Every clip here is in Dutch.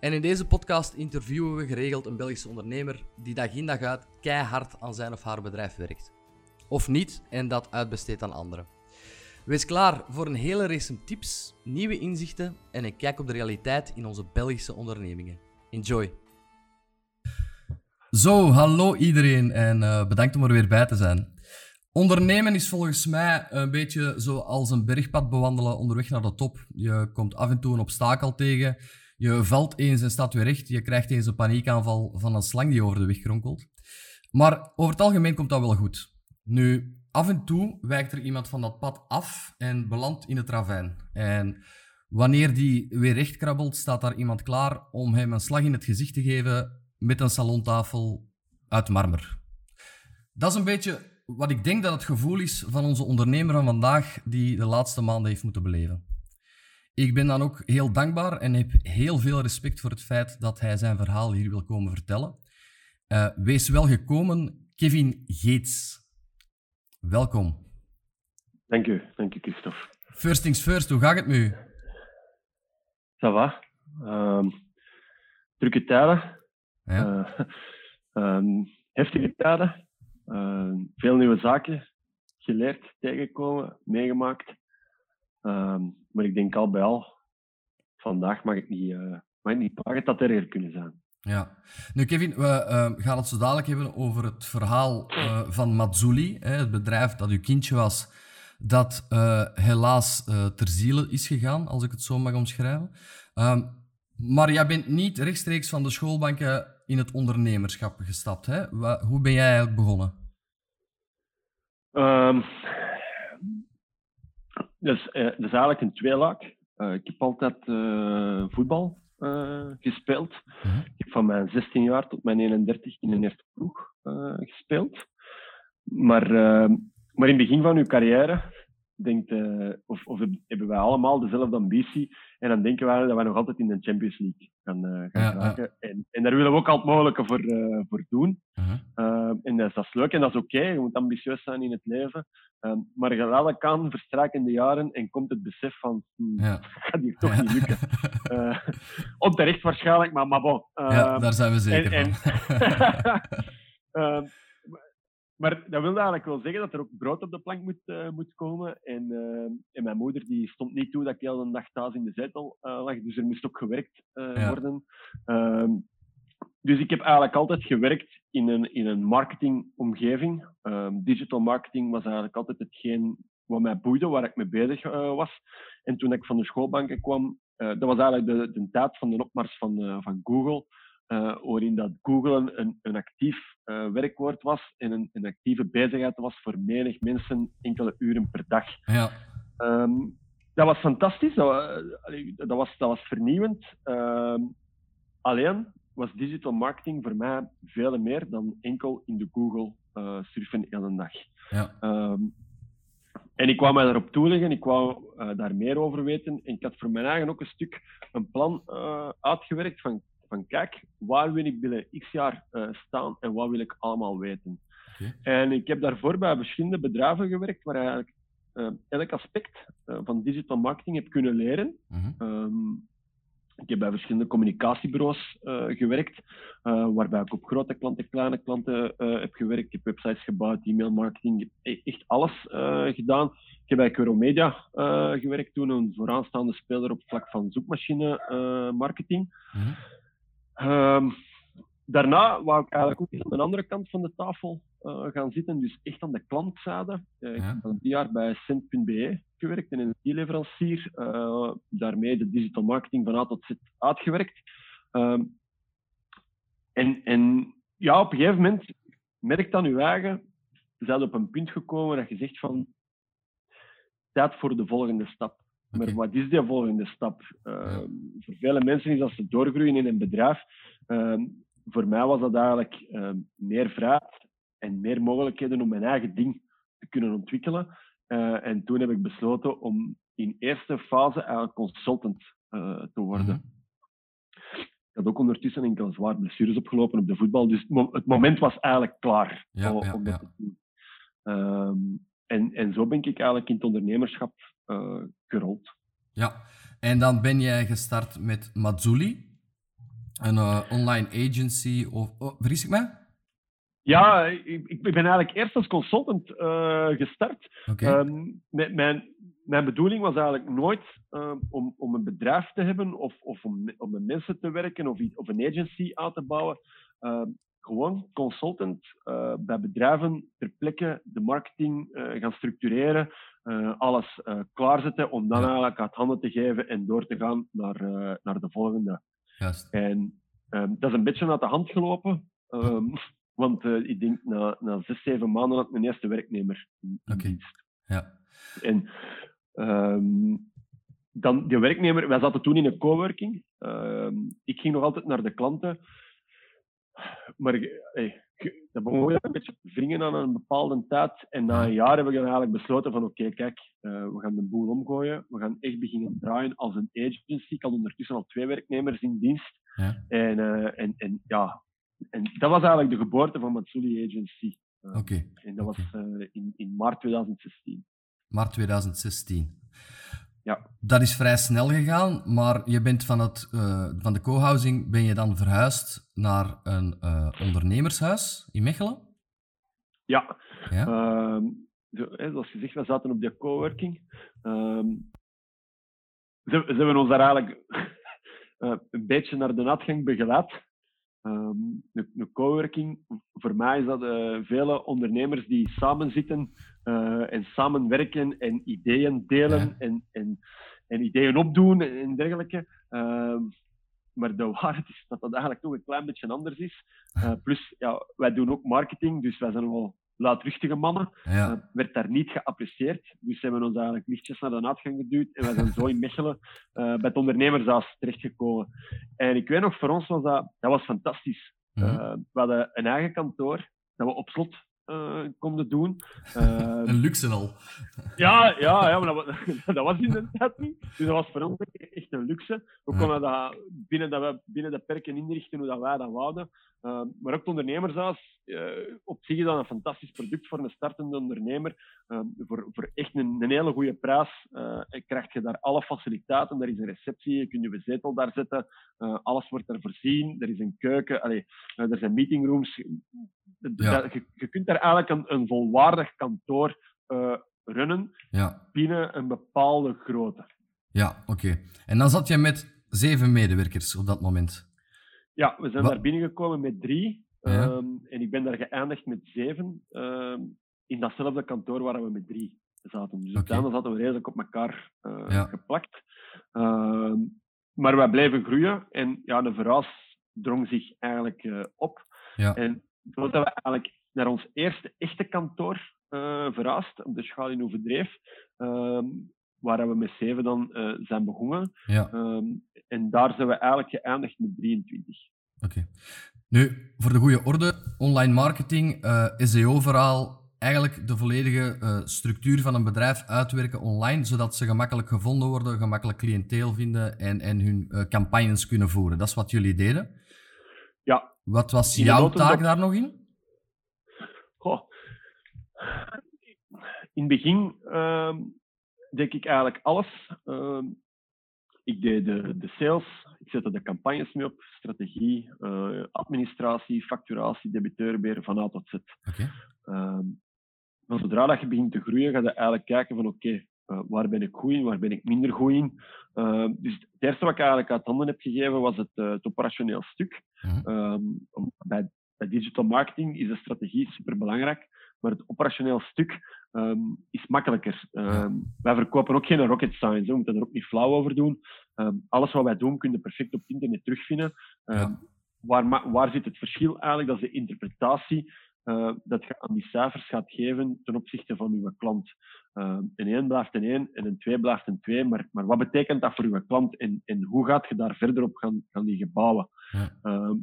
En in deze podcast interviewen we geregeld een Belgische ondernemer die dag in dag uit keihard aan zijn of haar bedrijf werkt. Of niet en dat uitbesteedt aan anderen. Wees klaar voor een hele race tips, nieuwe inzichten en een kijk op de realiteit in onze Belgische ondernemingen. Enjoy! Zo, hallo iedereen en uh, bedankt om er weer bij te zijn. Ondernemen is volgens mij een beetje zoals een bergpad bewandelen onderweg naar de top. Je komt af en toe een obstakel tegen, je valt eens en staat weer recht, je krijgt eens een paniekaanval van een slang die over de weg kronkelt. Maar over het algemeen komt dat wel goed. Nu, af en toe wijkt er iemand van dat pad af en belandt in het ravijn. En wanneer die weer recht krabbelt, staat daar iemand klaar om hem een slag in het gezicht te geven met een salontafel uit marmer. Dat is een beetje wat ik denk dat het gevoel is van onze ondernemer van vandaag die de laatste maanden heeft moeten beleven. Ik ben dan ook heel dankbaar en heb heel veel respect voor het feit dat hij zijn verhaal hier wil komen vertellen. Uh, wees wel gekomen, Kevin Geets. Welkom. Dank u, dank u Christophe. First things first, hoe gaat het met u? Ça va. Um, drukke tijden. Ja. Uh, um, heftige tijden. Uh, veel nieuwe zaken geleerd, tegenkomen, meegemaakt. Um, maar ik denk al bij al, vandaag mag ik niet, uh, mag ik niet dat er kunnen zijn. Ja. Nu, Kevin, we uh, gaan het zo dadelijk hebben over het verhaal uh, van Mazzuli, hè, het bedrijf dat uw kindje was, dat uh, helaas ter ziele is gegaan, als ik het zo mag omschrijven. Um, maar jij bent niet rechtstreeks van de schoolbanken in het ondernemerschap gestapt. Hè? Hoe ben jij eigenlijk begonnen? Um, dus, uh, dat is eigenlijk een tweelaak. Uh, ik heb altijd uh, voetbal gespeeld. -huh. Ik heb van mijn 16 jaar tot mijn 31 in een eerste ploeg gespeeld. Maar, maar in het begin van uw carrière denkt, of, of, hebben wij allemaal dezelfde ambitie. En dan denken wij dat wij nog altijd in de Champions League gaan, uh, gaan ja, ja. En, en, daar willen we ook al het mogelijke voor, uh, voor doen. Uh -huh. uh, en dat is, dat is leuk en dat is oké. Okay. Je moet ambitieus zijn in het leven. maar geleidelijk aan verstrijken de jaren en komt het besef van, hmm, ja. gaat hier toch niet lukken. onterecht waarschijnlijk, maar, maar bon. ja, daar zijn we zeker en, van. Maar dat wilde eigenlijk wel zeggen dat er ook brood op de plank moet, uh, moet komen. En, uh, en, mijn moeder die stond niet toe dat ik heel de dag thuis in de zetel uh, lag. Dus er moest ook gewerkt ja. worden. Ehm, dus ik heb eigenlijk altijd gewerkt in een, in een marketingomgeving. Um, digital marketing was eigenlijk altijd hetgeen wat mij boeide, waar ik mee bezig was. En toen ik van de schoolbanken kwam, dat was eigenlijk de, de tijd van de opmars van, van Google uh, waarin dat Google een, een actief uh, werkwoord was en een, een, actieve bezigheid was voor menig mensen enkele uren per dag. Ja. Um, dat was fantastisch, dat, dat, was, dat was vernieuwend. Um, alleen was digital marketing voor mij veel meer dan enkel in de Google uh, surfen een dag. Ja. Um, en ik kwam mij daarop toeleggen, ik wou uh, daar meer over weten. En ik had voor mijn eigen ook een stuk een plan uh, uitgewerkt van van kijk, waar wil ik binnen x jaar uh, staan en wat wil ik allemaal weten. Okay. En ik heb daarvoor bij verschillende bedrijven gewerkt waar eigenlijk uh, elk aspect uh, van digital marketing heb kunnen leren. -huh. um, ik heb bij verschillende communicatiebureaus gewerkt, waarbij ik op grote klanten, kleine klanten heb gewerkt. Ik heb websites gebouwd, e-mail marketing, echt alles gedaan. Ik heb bij Euromedia gewerkt, toen een vooraanstaande speler op het vlak van zoekmachine marketing. -huh. Um, daarna wou ik eigenlijk ook aan de andere kant van de tafel uh, gaan zitten, dus echt aan de klantzijde. Uh. Ik heb drie jaar bij Cent.be gewerkt, een energieleverancier. Uh, daarmee de digital marketing van A tot Z uitgewerkt. Um, en, en ja, op een gegeven moment merk dan je eigen, zijn op een punt gekomen dat je zegt van tijd voor de volgende stap. Maar wat is die volgende stap? Uh, ja. Voor vele mensen is dat ze doorgroeien in een bedrijf. Uh, voor mij was dat eigenlijk uh, meer vrijheid en meer mogelijkheden om mijn eigen ding te kunnen ontwikkelen. Uh, en toen heb ik besloten om in eerste fase eigenlijk consultant uh, te worden. Mm -hmm. Ik had ook ondertussen enkele zware blessures opgelopen op de voetbal. Dus het moment was eigenlijk klaar ja, om, ja, dat te doen. Um, en, en zo ben ik eigenlijk in het ondernemerschap gerold. Ja, en dan ben jij gestart met Mazzuli, een uh, online agency. Of, oh, vergis ik mij? Ja, ik, ik ben eigenlijk eerst als consultant uh, gestart. Okay. Um, met mijn, mijn bedoeling was eigenlijk nooit uh, om, om een bedrijf te hebben of, of om, om met mensen te werken of, of een agency aan te bouwen. Gewoon consultant uh, bij bedrijven ter plekke de marketing uh, gaan structureren, uh, alles klaarzetten om dan Ja. eigenlijk uit handen te geven en door te gaan naar, naar de volgende. Juist. En um, dat is een beetje uit de hand gelopen. Um, want ik denk na, na zes, zeven maanden had ik mijn eerste werknemer in. Ja. En um, dan die werknemer, wij zaten toen in een coworking. Ik ging nog altijd naar de klanten. Maar hey, dat begon een beetje te wringen aan een bepaalde tijd. En na een jaar heb ik dan eigenlijk besloten van oké, okay, kijk, uh, we gaan de boel omgooien. We gaan echt beginnen draaien als een agency. Ik had ondertussen al twee werknemers in dienst. Ja. En, uh, en, en ja, en dat was eigenlijk de geboorte van Matsuli Agency. Oké. Okay. En dat okay. was in, in maart 2016. Maart 2016. Ja. Dat is vrij snel gegaan, maar je bent van, het, uh, van de co-housing ben je dan verhuisd naar een uh, ondernemershuis in Mechelen? Ja. ja? Um, zoals gezegd, we zaten op die coworking. Um, ze, ze, hebben ons daar eigenlijk uh, een beetje naar de uitgang begeleid. Um, een, een coworking, voor mij is dat uh, vele ondernemers die samen zitten uh, en samen werken en ideeën delen Ja. en, en, en ideeën opdoen en, en dergelijke. Uh, maar de waarheid is dat dat eigenlijk toch een klein beetje anders is. Uh, plus, ja, wij doen ook marketing, dus wij zijn wel luidruchtige mannen. Ja. Uh, werd daar niet geapprecieerd. Dus ze hebben ons eigenlijk lichtjes naar de uitgang geduwd. En wij zijn zo in Mechelen uh, bij het ondernemershuis terechtgekomen. En ik weet nog, voor ons was dat, dat was fantastisch. Mhm. Uh, we hadden een eigen kantoor dat we op slot uh, konden doen. Uh, een luxe al. ja, ja, ja, maar dat, was, dat was inderdaad niet. Dus dat was voor ons echt een luxe. We konden dat binnen, dat we, binnen de perken inrichten hoe dat wij dat wouden. Uh, maar ook het ondernemershuis, uh, op zich is dat een fantastisch product voor een startende ondernemer. Uh, voor, voor echt een, een hele goede prijs uh, krijg je daar alle faciliteiten. Er is een receptie, je kunt je zetel daar zetten. Uh, alles wordt er voorzien. Er is een keuken, allee, er zijn meetingrooms. Ja. Je, je, kunt daar eigenlijk een, een volwaardig kantoor runnen ja. binnen een bepaalde grootte. Ja, oké. Okay. En dan zat je met zeven medewerkers op dat moment? Ja, we zijn Wat? daar binnengekomen met drie. Ja. Um, en ik ben daar geëindigd met zeven. Um, in datzelfde kantoor waar we met drie zaten. Dus uiteindelijk okay. zaten we redelijk op elkaar uh, ja. geplakt. Um, maar wij bleven groeien. En ja, de verhuis drong zich eigenlijk uh, op. Ja. En zodat we eigenlijk naar ons eerste echte kantoor uh, verhuisd, op de schaal in Overdreef. Waar we met zeven dan zijn begonnen. Ja. En daar zijn we eigenlijk geëindigd met 23. Oké. Okay. Nu, voor de goede orde, online marketing, uh, SEO-verhaal, eigenlijk de volledige uh, structuur van een bedrijf uitwerken online, zodat ze gemakkelijk gevonden worden, gemakkelijk cliënteel vinden en, en hun uh, campagnes kunnen voeren. Dat is wat jullie deden. Ja. Wat was jouw taak daar nog in? Goh. In het begin uh, deed ik eigenlijk alles. Ik deed de, de, sales, ik zette de campagnes mee op, strategie, uh, administratie, facturatie, debiteurenbeheer van A tot Z. Okay. Maar zodra dat je begint te groeien, ga je eigenlijk kijken van oké, okay, uh, waar ben ik goed in, waar ben ik minder goed in. dus het eerste wat ik eigenlijk uit handen heb gegeven was het, het operationeel stuk. -hmm. bij, bij digital marketing is de strategie superbelangrijk. Maar het operationeel stuk um, is makkelijker. Um, ja. Wij verkopen ook geen rocket science, we moeten er ook niet flauw over doen. Um, alles wat wij doen kun je perfect op internet terugvinden. Ja. Waar, waar zit het verschil eigenlijk? Dat is de interpretatie uh, dat je aan die cijfers gaat geven ten opzichte van uw klant. een 1 blijft een 1 en een 2 blijft een 2. Maar, maar wat betekent dat voor uw klant en, en hoe gaat je daar verder op gaan, gaan liggen bouwen? Ja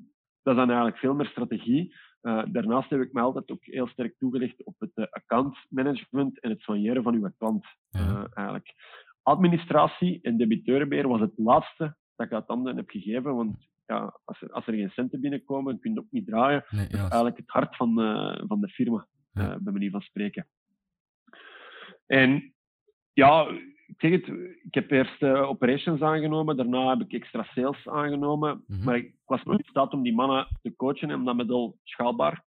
dat is dan eigenlijk veel meer strategie. Uh, daarnaast heb ik me altijd ook heel sterk toegelicht op het uh, account management en het soigneren van uw klant. Uh, eigenlijk. Administratie en debiteurenbeheer was het laatste dat ik uit handen heb gegeven, want ja, als, er, als er geen centen binnenkomen, kun je ook niet draaien. Nee. Dat is eigenlijk het hart van, van de firma, ja. bij manier van spreken. En ja, ik zeg het, ik heb eerst uh, operations aangenomen, daarna heb ik extra sales aangenomen. Mm -hmm. Maar ik was nooit in staat om die mannen te coachen en om dat middel schaalbaar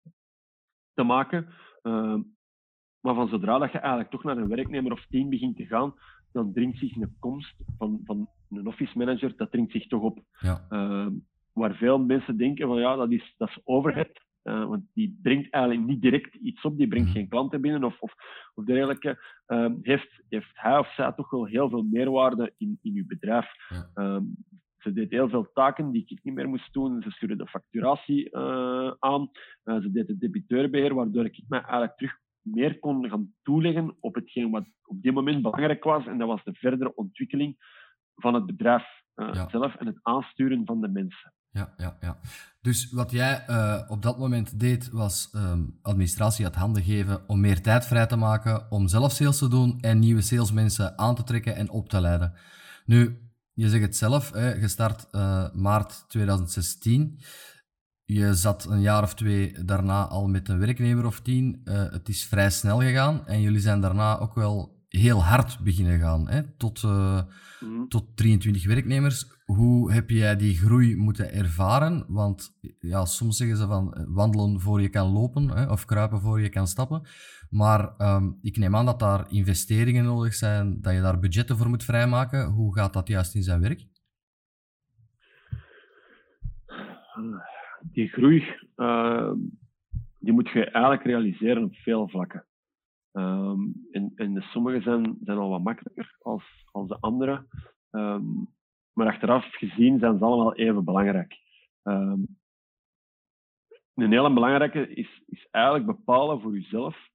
te maken. Uh, maar van zodra dat je eigenlijk toch naar een werknemer of team begint te gaan, dan dringt zich een komst van, van een office manager, dat dringt zich toch op. Ja. Uh, waar veel mensen denken van ja, dat is, dat is overhead. Uh, want die brengt eigenlijk niet direct iets op, die brengt geen klanten binnen of, of, of dergelijke. Uh, heeft, heeft hij of zij toch wel heel veel meerwaarde in, in uw bedrijf. Uh, ze deed heel veel taken die ik niet meer moest doen. Ze stuurde de facturatie uh, aan. Uh, ze deed het debiteurbeheer, waardoor ik mij eigenlijk terug meer kon gaan toeleggen op hetgeen wat op dit moment belangrijk was. En dat was de verdere ontwikkeling van het bedrijf uh, ja. zelf en het aansturen van de mensen. Ja, ja, ja. Dus wat jij uh, op dat moment deed, was um, administratie uit handen geven om meer tijd vrij te maken, om zelf sales te doen en nieuwe salesmensen aan te trekken en op te leiden. Nu, je zegt het zelf, hè, gestart uh, maart 2016. Je zat een jaar of twee daarna al met een werknemer of tien. Uh, het is vrij snel gegaan en jullie zijn daarna ook wel heel hard beginnen gaan, hè? Tot, uh, mm. tot 23 werknemers. Hoe heb jij die groei moeten ervaren? Want ja, soms zeggen ze van eh, wandelen voor je kan lopen hè? of kruipen voor je kan stappen. Maar um, ik neem aan dat daar investeringen nodig zijn, dat je daar budgetten voor moet vrijmaken. Hoe gaat dat juist in zijn werk? Die groei, uh, die moet je eigenlijk realiseren op veel vlakken. Um, en, en de sommige zijn, zijn al wat makkelijker als, als de andere. Um, maar achteraf gezien zijn ze allemaal even belangrijk. Um, een hele belangrijke is, is eigenlijk bepalen voor jezelf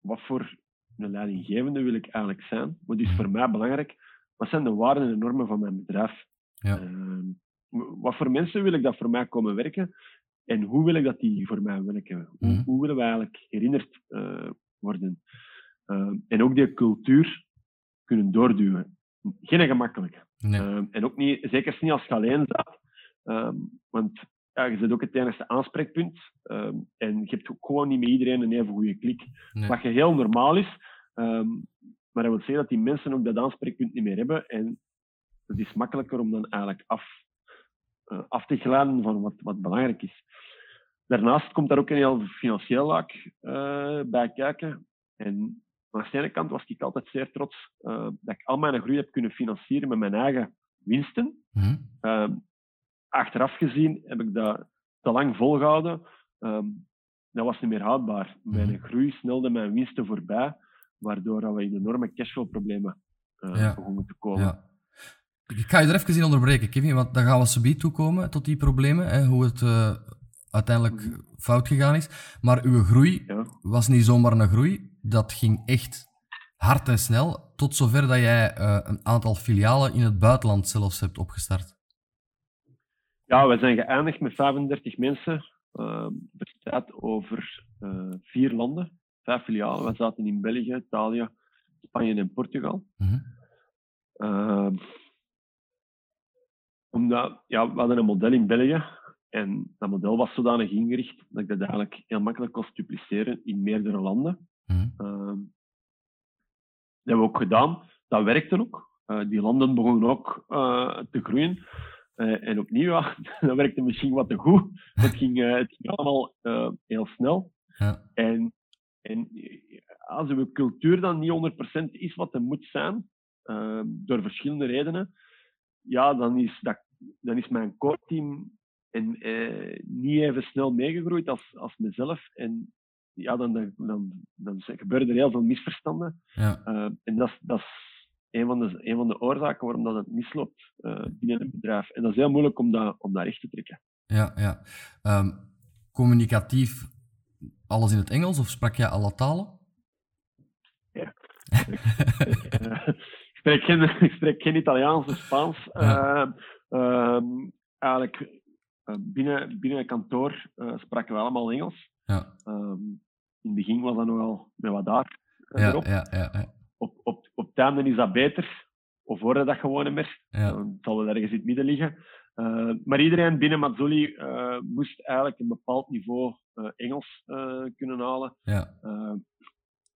wat voor een leidinggevende wil ik eigenlijk zijn. Wat is voor mij belangrijk? Wat zijn de waarden en normen van mijn bedrijf? Ja. wat voor mensen wil ik dat voor mij komen werken? En hoe wil ik dat die voor mij werken? Hoe, mm. hoe willen we eigenlijk herinnerd uh, worden? Uh, en ook die cultuur kunnen doorduwen. Geen gemakkelijk. Nee. Uh, en ook niet, zeker niet als je alleen zat. want ja, je zit ook het enige aanspreekpunt. en je hebt ook gewoon niet met iedereen een even goede klik. Nee. Wat heel normaal is. maar dat wil zeggen dat die mensen ook dat aanspreekpunt niet meer hebben. En het is makkelijker om dan eigenlijk af af te glijden van wat, wat belangrijk is. Daarnaast komt daar ook een heel financieel laag uh, bij kijken. En aan de ene kant was ik altijd zeer trots uh, dat ik al mijn groei heb kunnen financieren met mijn eigen winsten. Mm. achteraf gezien heb ik dat te lang volgehouden. Um, dat was niet meer houdbaar. Mijn mhm. groei snelde mijn winsten voorbij, waardoor we in enorme cashflow-problemen uh, ja. begonnen te komen. Ja. Ik ga je er even in onderbreken, Kevin, want dan gaan we subiet toekomen tot die problemen, hè, hoe het uh, uiteindelijk mm. fout gegaan is. Maar uw groei ja. was niet zomaar een groei, dat ging echt hard en snel, tot zover dat jij uh, een aantal filialen in het buitenland zelfs hebt opgestart. Ja, we zijn geëindigd met 35 mensen, uh, bestaat over vier landen, vijf filialen. We zaten in België, Italië, Spanje en Portugal. Mm -hmm omdat, ja, we hadden een model in België en dat model was zodanig ingericht dat ik dat eigenlijk heel makkelijk kon dupliceren in meerdere landen. Mm. Uh, dat hebben we ook gedaan. Dat werkte ook. Uh, die landen begonnen ook uh, te groeien. Uh, en opnieuw, ja, dat werkte misschien wat te goed. Het ging, het ging allemaal heel snel. Ja. En, en als uw cultuur dan niet 100% is wat het moet zijn, door verschillende redenen, ja, dan is, dat, dan is mijn core-team en, eh, niet even snel meegegroeid als, als mezelf. En ja, dan, dan, dan, dan gebeuren er heel veel misverstanden. Ja. Uh, en dat, dat is een van, de, een van de oorzaken waarom dat het misloopt uh, binnen een bedrijf. En dat is heel moeilijk om dat, om dat recht te trekken. Ja, ja. Um, communicatief alles in het Engels of sprak jij alle talen? Ja. spreek geen, ik spreek geen Italiaans of Spaans. Ja. Uh, eigenlijk binnen, binnen het kantoor spraken we allemaal Engels. Ja. Ehm, in het begin was dat nogal met wat daar ja, erop. Ja, ja, ja. Op, op, op het einde is dat beter. Of worden dat gewoon meer. Ja. het zal wel ergens in het midden liggen. maar iedereen binnen Mazzoli moest eigenlijk een bepaald niveau Engels kunnen halen. Ja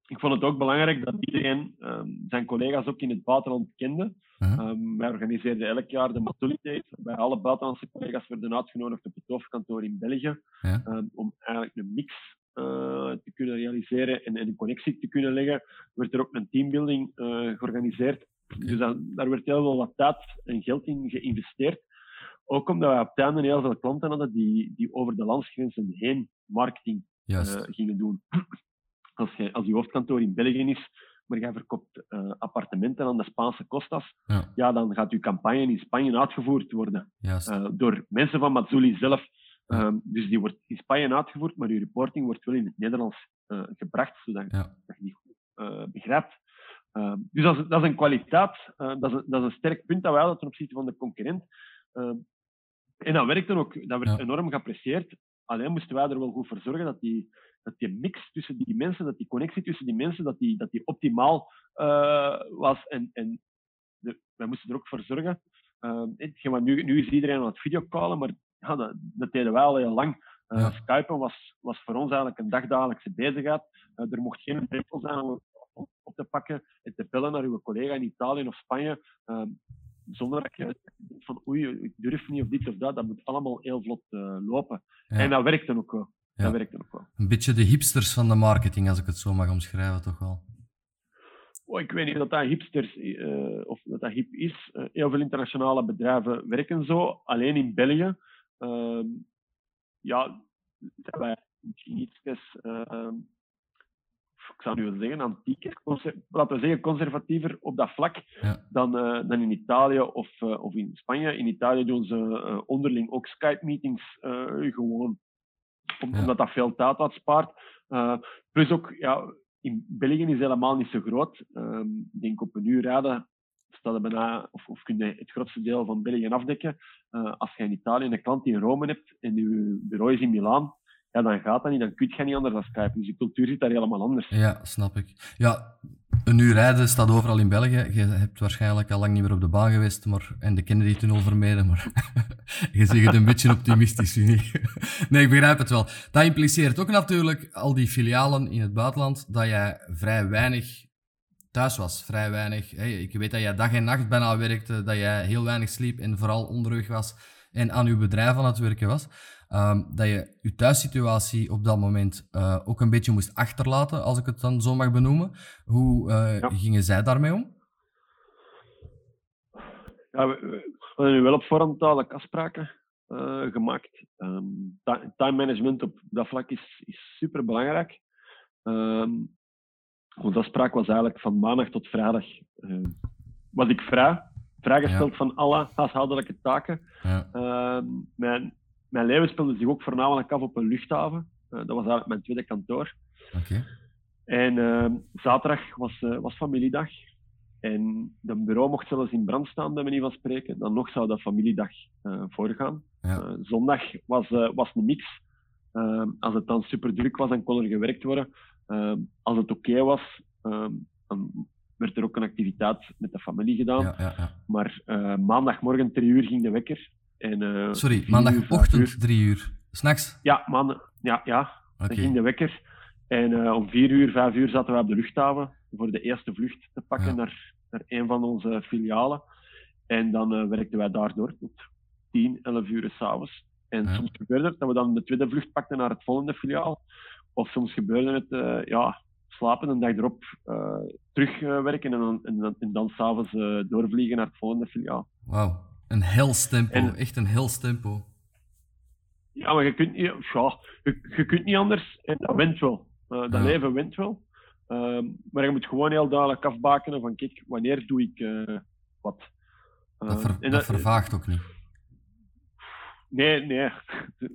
ik vond het ook belangrijk dat iedereen um, zijn collega's ook in het buitenland kende. Um, wij organiseerden elk jaar de Mazzoli Bij alle buitenlandse collega's werden uitgenodigd op het hoofdkantoor in België. Um, om eigenlijk een mix uh, te kunnen realiseren en, en, een connectie te kunnen leggen. werd er ook een teambuilding uh, georganiseerd. Okay. Dus dat, daar werd heel veel wat tijd en geld in geïnvesteerd. Ook omdat we op het einde heel veel klanten hadden die, die over de landsgrenzen heen marketing uh, gingen doen als, je, als je hoofdkantoor in België is, maar jij verkoopt uh, appartementen aan de Spaanse costas, ja. ja. dan gaat je campagne in Spanje uitgevoerd worden. Uh, door mensen van Mazzuli zelf. Ja. Um, dus die wordt in Spanje uitgevoerd, maar je reporting wordt wel in het Nederlands uh, gebracht, zodat ja. je die goed begrijpt. Ehm, dus dat is, dat is, een kwaliteit, dat is een, dat, is een, sterk punt dat wij hadden ten opzichte van de concurrent. Ehm, en dat werkte ook, dat werd enorm geapprecieerd. Alleen moesten wij er wel goed voor zorgen dat die, dat die mix tussen die mensen, dat die connectie tussen die mensen, dat die, dat die optimaal uh, was. En, en de, wij moesten er ook voor zorgen. Uh, nu, nu is iedereen aan het videocallen, maar ja, dat, dat deden wij al heel lang. Uh, Ja. Skypen was, was voor ons eigenlijk een dagdagelijkse bezigheid. Uh, er mocht geen drempel zijn om op, te pakken en te bellen naar uw collega in Italië of Spanje. Uh, zonder dat je denkt van oei, ik durf niet of dit of dat. Dat moet allemaal heel vlot lopen. Ja. En dat werkte ook wel. Ja. Dat ook wel. Een beetje de hipsters van de marketing, als ik het zo mag omschrijven, toch wel. Oh, ik weet niet of dat hipsters uh, of dat, dat hip is. Uh, heel veel internationale bedrijven werken zo. Alleen in België, uh, ja, zijn wij misschien iets, uh, ik zou nu wel zeggen, antieker, laten we zeggen conservatiever op dat vlak ja. dan, uh, dan in Italië of, of in Spanje. In Italië doen ze onderling ook Skype-meetings gewoon Ja. omdat dat veel tijd uitspaart. Uh, plus ook, ja, in België is het helemaal niet zo groot. Um, ik denk op een uur rijden staat er bijna, of, of kun je het grootste deel van België afdekken. Uh, als je in Italië een klant in Rome hebt en je bureau is in Milaan, ja, dan gaat dat niet. Dan kun je niet anders dan Skype. Dus de cultuur zit daar helemaal anders. Ja, snap ik. Ja, een uur rijden staat overal in België. Je hebt waarschijnlijk al lang niet meer op de baan geweest maar, en de Kennedy-tunnel vermeden, maar je zegt het een beetje optimistisch, nee, ik begrijp het wel. Dat impliceert ook natuurlijk, al die filialen in het buitenland, dat jij vrij weinig thuis was. Vrij weinig. Ik weet dat jij dag en nacht bijna werkte, dat jij heel weinig sliep en vooral onderweg was en aan je bedrijf aan het werken was. Um, dat je je thuissituatie op dat moment uh, ook een beetje moest achterlaten, als ik het dan zo mag benoemen. Hoe uh, ja. gingen zij daarmee om? Ja, we, we hadden nu wel op voorhand duidelijk afspraken uh, gemaakt. Um, time management op dat vlak is, is super belangrijk. Um, onze afspraak was eigenlijk van maandag tot vrijdag. was ik vrij, vrijgesteld Ja. van alle huishoudelijke taken. Ja. Mijn, mijn leven speelde zich ook voornamelijk af op een luchthaven. Uh, dat was eigenlijk mijn tweede kantoor. Oké. En uh, zaterdag was, uh, was familiedag. En het bureau mocht zelfs in brand staan, bij manier van spreken. Dan nog zou dat familiedag uh, voorgaan. Ja. zondag was, was een mix. Uh, als het dan super druk was, dan kon er gewerkt worden. Uh, als het oké okay was, dan werd er ook een activiteit met de familie gedaan. Ja, ja, ja. Maar uh, maandagmorgen drie uur ging de wekker. En, uh, Sorry, maandagochtend uur. drie uur. S'nachts? Ja, maandag, ja, ja. Oké. dan ging de wekker. En uh, om vier uur, vijf uur zaten we op de luchthaven voor de eerste vlucht te pakken Ja. naar, naar een van onze filialen. En dan uh, werkten wij daardoor tot 10, 11 uur s'avonds. En Ja. soms gebeurde het dat we dan de tweede vlucht pakten naar het volgende filiaal. Of soms gebeurde het, uh, ja, slapen een dag erop uh, terugwerken en dan, en dan, en dan s'avonds doorvliegen naar het volgende filiaal. Wauw. Een hels tempo. En- Echt een hels tempo. Ja, maar je kunt niet, ja, je, je kunt niet anders en dat wint wel. Uh, dat Ja. leven wint wel. Ehm, maar je moet gewoon heel duidelijk afbakenen van kijk, wanneer doe ik eh, wat. Dat, Ehm, ver- en dat vervaagt ook niet. Nee, nee.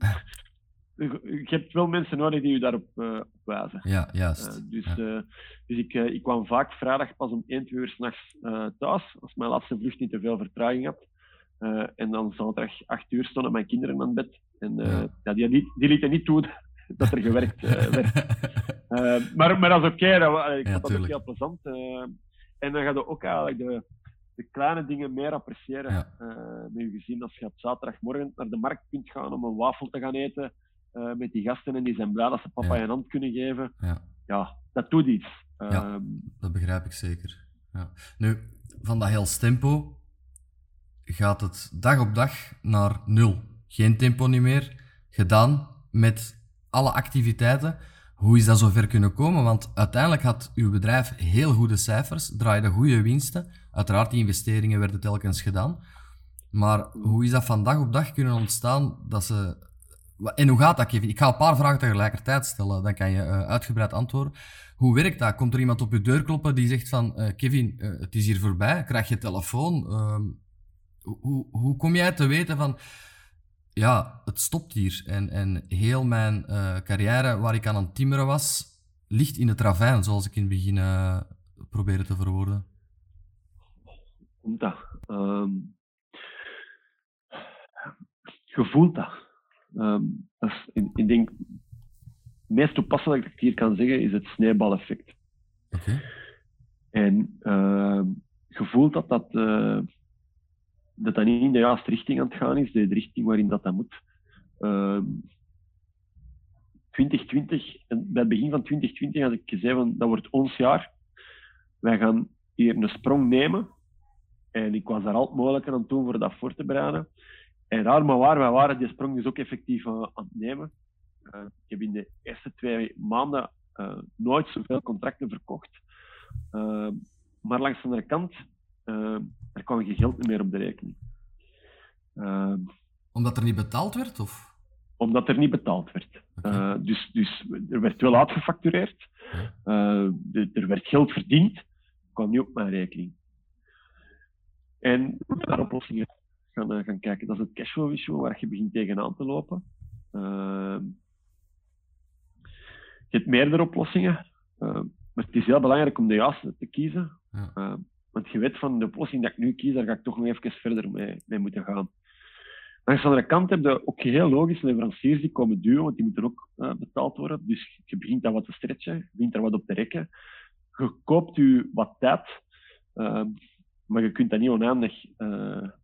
je hebt wel mensen nodig die je daarop op wijzen. Ja, juist. Dus Ja. dus ik, ik kwam vaak vrijdag pas om 1, 2 uur s'nachts uh, thuis, als mijn laatste vlucht niet te veel vertraging had. En dan zaterdag acht uur stonden mijn kinderen aan bed. En ja. die, die, die lieten niet toe dat er gewerkt werd. maar, maar dat is oké, okay, ik vond dat ook heel plezant. en dan ga je ook eigenlijk de, de kleine dingen meer appreciëren ja. met je gezin. Als je op zaterdagmorgen naar de markt kunt gaan om een wafel te gaan eten met die gasten en die zijn blij dat ze papa ja. een hand kunnen geven. Ja, ja dat doet iets. Ja, ehm, dat begrijp ik zeker. Ja. Nu, van dat heel tempo gaat het dag op dag naar nul. Geen tempo niet meer. Gedaan met alle activiteiten. Hoe is dat zover kunnen komen? Want uiteindelijk had uw bedrijf heel goede cijfers, draaide goede winsten. Uiteraard, die investeringen werden telkens gedaan. Maar hoe is dat van dag op dag kunnen ontstaan dat ze... En hoe gaat dat, Kevin? Ik ga een paar vragen tegelijkertijd stellen, dan kan je uh, uitgebreid antwoorden. Hoe werkt dat? Komt er iemand op je deur kloppen die zegt van uh, Kevin, uh, het is hier voorbij, krijg je telefoon? Hoe, hoe kom jij te weten van ja, het stopt hier en, en heel mijn carrière waar ik aan het timmeren was, ligt in het ravijn, zoals ik in het begin probeerde te verwoorden? Komt dat? Um, je voelt dat. Um, dat is, ik, ik denk het meest toepasselijk dat ik hier kan zeggen is het sneeuwbaleffect. Okay. En uh, je voelt dat dat, uh, dat dat niet in de juiste richting aan het gaan is, de, richting waarin dat, dat moet. Uh, ehm, 2020, en bij het begin van 2020 had ik gezegd van dat wordt ons jaar. Wij gaan hier een sprong nemen. En ik was daar al het mogelijke aan doen voor dat voor te bereiden. En raar maar waar, wij waren die sprong dus ook effectief aan het nemen. Uh, ik heb in de eerste twee maanden uh, nooit zoveel contracten verkocht. Uh, maar langs de andere kant, er kwam geen geld meer op de rekening. Omdat er niet betaald werd? Of? Omdat er niet betaald werd. Okay. dus, dus er werd wel uitgefactureerd. De, er werd geld verdiend. kwam niet op mijn rekening. En naar oplossingen gaan, gaan kijken. Dat is het cashflow issue waar je begint tegenaan te lopen. Je hebt meerdere oplossingen, uh, maar het is heel belangrijk om de juiste te kiezen. Ja. Want je weet van de oplossing dat ik nu kies, daar ga ik toch nog even verder mee, mee moeten gaan. Aan de andere kant heb je ook heel logisch leveranciers die komen duwen, want die moeten ook uh, betaald worden. Dus je begint daar wat te stretchen, je begint daar wat op te rekken. Je koopt je wat tijd, maar je kunt dat niet oneindig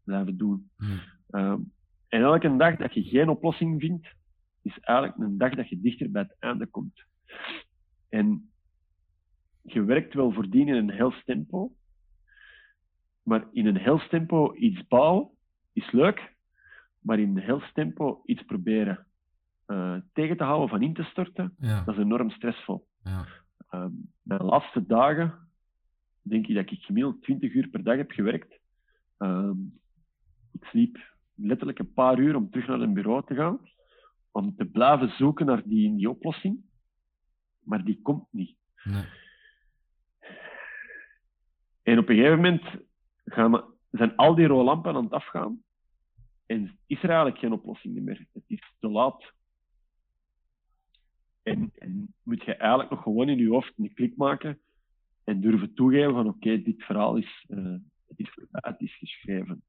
blijven doen. Hmm. en elke dag dat je geen oplossing vindt, is eigenlijk een dag dat je dichter bij het einde komt. En je werkt wel voordien in een heel tempo, maar in een heel tempo iets bouwen is leuk, maar in een heel tempo iets proberen uh, tegen te houden van in te storten, dat is enorm stressvol. Ja. De laatste dagen denk ik dat ik gemiddeld 20 uur per dag heb gewerkt. Uh, ik sliep letterlijk een paar uur om terug naar een bureau te gaan, om te blijven zoeken naar die, die oplossing maar die komt niet. Nee. En op een gegeven moment zijn al die rode lampen aan het afgaan en is er eigenlijk geen oplossing meer. Het is te laat. En, en moet je eigenlijk nog gewoon in je hoofd een klik maken en durven toegeven van oké, dit verhaal is, uh, het is, is geschreven.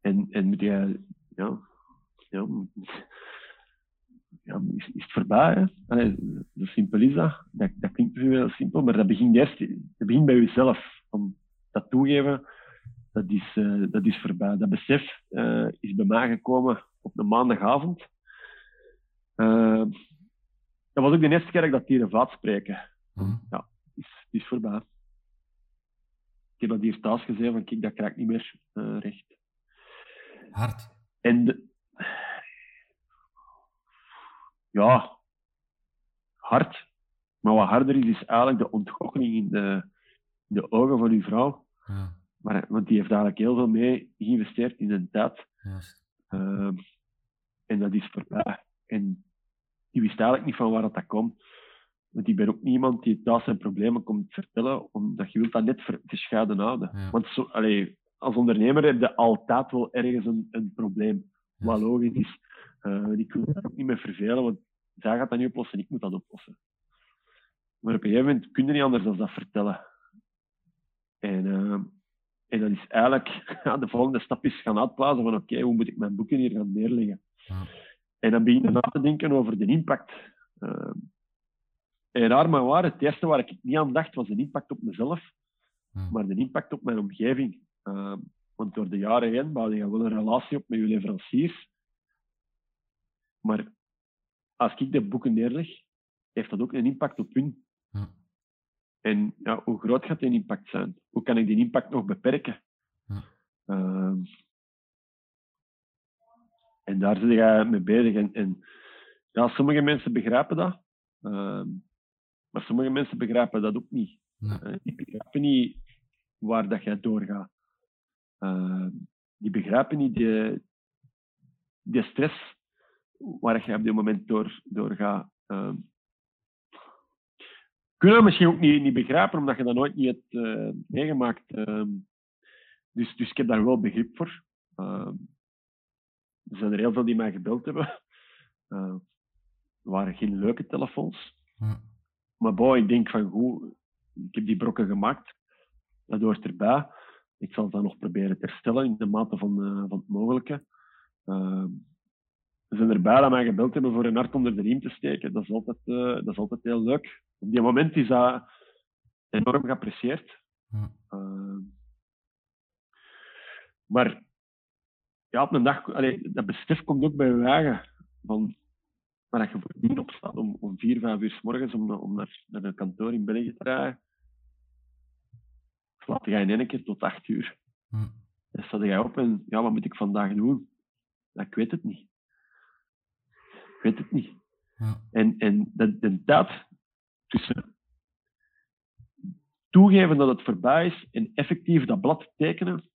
En, en moet je, ja, ja ja, is, is het voorbij. Hè? zo simpel is dat. dat. Klinkt misschien wel simpel, maar dat begint eerst begint bij jezelf. Om dat toegeven, dat is, uh, dat is voorbij. Dat besef uh, is bij mij gekomen op een maandagavond. Uh, dat was ook de eerste keer dat ik dat hier vaat spreken. Mm. Ja, is, is voorbij. Ik heb dat hier thuis gezegd, van kijk, dat krijg ik niet meer recht. Hard. En de, ja, hard. Maar wat harder is, is eigenlijk de ontgoocheling in de, de ogen van uw vrouw. Ja. Maar, want die heeft eigenlijk heel veel mee geïnvesteerd in een tijd. Uh, en dat is voorbij. En die wist eigenlijk niet van waar dat, dat komt. Want ik ben ook niemand die thuis zijn problemen komt vertellen, omdat je wilt dat net gescheiden houden. Want zo, allee, als ondernemer heb je altijd wel ergens een, een probleem. Wat logisch is. Uh, ik wil daar ook niet mee vervelen, want zij gaat dat niet oplossen, ik moet dat oplossen. Maar op een gegeven moment kun je niet anders dan dat vertellen. En, uh, En dat is eigenlijk, ja, de volgende stap is gaan uitplazen van oké, hoe moet ik mijn boeken hier gaan neerleggen? Ja. En dan begin je na te denken over de impact. Uh, en raar maar waar, het eerste waar ik niet aan dacht was de impact op mezelf, Ja. maar de impact op mijn omgeving. Uh, want door de jaren heen bouwde je wel een relatie op met je leveranciers. Maar als ik de boeken neerleg, heeft dat ook een impact op hun. Ja. En ja, hoe groot gaat die impact zijn? Hoe kan ik die impact nog beperken? Ja. Ehm, en daar zit je mee bezig. En, en ja, sommige mensen begrijpen dat, ehm, maar sommige mensen begrijpen dat ook niet. Eh, die begrijpen niet waar dat jij doorgaat. Ehm, die begrijpen niet de, de stress waar je op dit moment door, door gaat. Ehm, kunnen we misschien ook niet, niet begrijpen, omdat je dat nooit niet hebt eh, meegemaakt. Ehm, dus, dus ik heb daar wel begrip voor. Ehm, er zijn er heel veel die mij gebeld hebben. Uh, er waren geen leuke telefoons. Maar boy, ik denk van goed, ik heb die brokken gemaakt. Dat hoort erbij. Ik zal dat nog proberen te herstellen in de mate van, uh, van het mogelijke. Er zijn erbij dat mij gebeld hebben voor een hart onder de riem te steken. Dat is altijd, uh, dat is altijd heel leuk. Op die moment is dat enorm geapprecieerd. Ja. maar ja, op een dag, allee, dat besef komt ook bij je eigen. Van, waar je voor niet opstaat om, om vier, vijf uur s morgens om, om naar, naar een kantoor in België te rijden. Slaap je in één keer tot acht uur. Ja. Dan sta jij op en ja, wat moet ik vandaag doen? Ik weet het niet. Ik weet het niet. Ja. En, en de tijd tussen toegeven dat het voorbij is en effectief dat blad tekenen,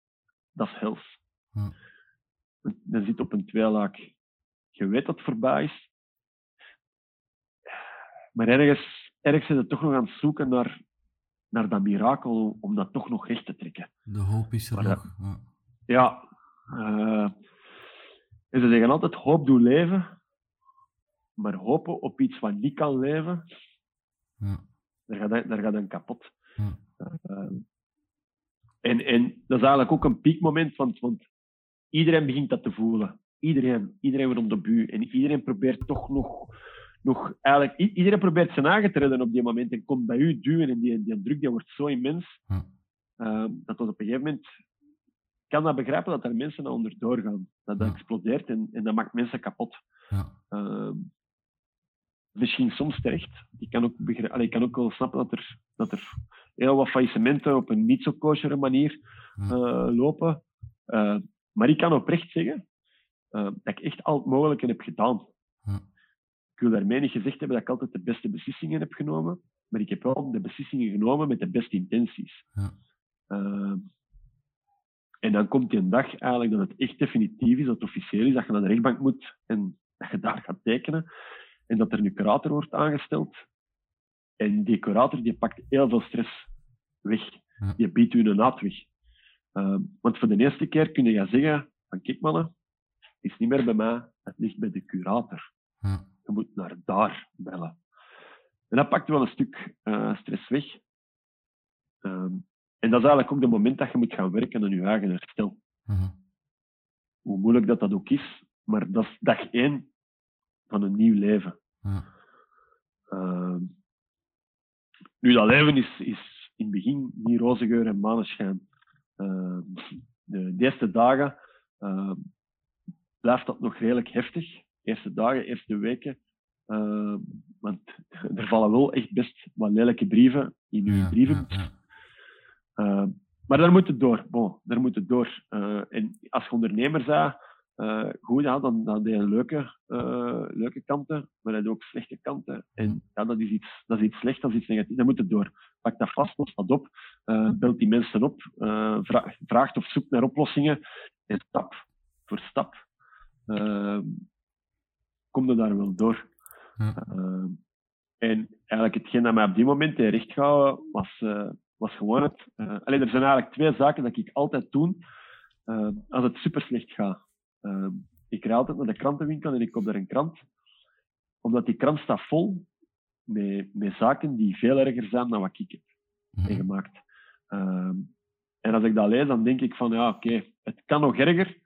dat is hels. Ja. Dan zit op een tweelaak. Je weet dat het voorbij is. Maar ergens, ergens het toch nog aan het zoeken naar, naar dat mirakel om dat toch nog recht te trekken. De hoop is er Maar nog. Ja. Ja. Uh, en ze zeggen altijd hoop doet leven. Maar hopen op iets wat niet kan leven, Ja. daar gaat, dat- daar gaat dan kapot. Ja. Uh, en, en dat is eigenlijk ook een piekmoment, want, want iedereen begint dat te voelen. Iedereen, iedereen rond de bu. En iedereen probeert toch nog, nog eigenlijk, iedereen probeert zijn eigen te redden op die moment en komt bij u duwen. En die, die druk die wordt zo immens, Ja. uh, dat tot op een gegeven moment kan dat begrijpen dat er mensen naar onder doorgaan. Dat dat Ja. explodeert en, en dat maakt mensen kapot. Ja. Uh, misschien soms terecht. Ik kan ook, allee, ik kan ook wel snappen dat er, dat er heel wat faillissementen op een niet zo koshere manier Ja. uh, lopen. Uh, maar ik kan oprecht zeggen uh, dat ik echt al het mogelijke heb gedaan. Ja. Ik wil daarmee niet gezegd hebben dat ik altijd de beste beslissingen heb genomen, maar ik heb wel de beslissingen genomen met de beste intenties. En dan komt die een dag eigenlijk dat het echt definitief is, dat het officieel is, dat je naar de rechtbank moet en dat je daar gaat tekenen. En dat er een curator wordt aangesteld. En die curator die pakt heel veel stress weg. Die biedt u een uitweg. Uh, want voor de eerste keer kun je zeggen van kijk mannen, het is niet meer bij mij, het ligt bij de curator. Je moet naar daar bellen. En dat pakt wel een stuk uh, stress weg. Um, en dat is eigenlijk ook het moment dat je moet gaan werken aan je eigen herstel. Mhm. Hoe moeilijk dat dat ook is, maar dat is dag één van een nieuw leven. Ja. Uh, nu, dat leven is, is in het begin niet roze geur en maneschijn. Uh, de, de, eerste dagen uh, blijft dat nog redelijk heftig. Eerste dagen, eerste weken. Want er vallen wel echt best wat lelijke brieven in uw Ja, brieven. ja, maar daar moet het door. Bon, daar moet het door. Uh, en als je ondernemer bent, uh, goed, ja, dan, heb je leuke, leuke kanten, maar dat ook slechte kanten. En ja, dat is iets, dat is iets slecht, dat is iets negatiefs. Dan moet het door. Pak dat vast, los dat op, belt die mensen op, vra vraagt of zoekt naar oplossingen. En stap voor stap kom je daar wel door. En eigenlijk hetgeen dat mij op die moment recht gehouden was was gewoon het. Alleen er zijn eigenlijk twee zaken dat ik altijd doe als het super slecht gaat. Uh, ik rijd altijd naar de krantenwinkel en ik koop daar een krant. Omdat die krant staat vol met, met zaken die veel erger zijn dan wat ik heb Mhm. meegemaakt. En als ik dat lees, dan denk ik van ja, oké, het kan nog erger.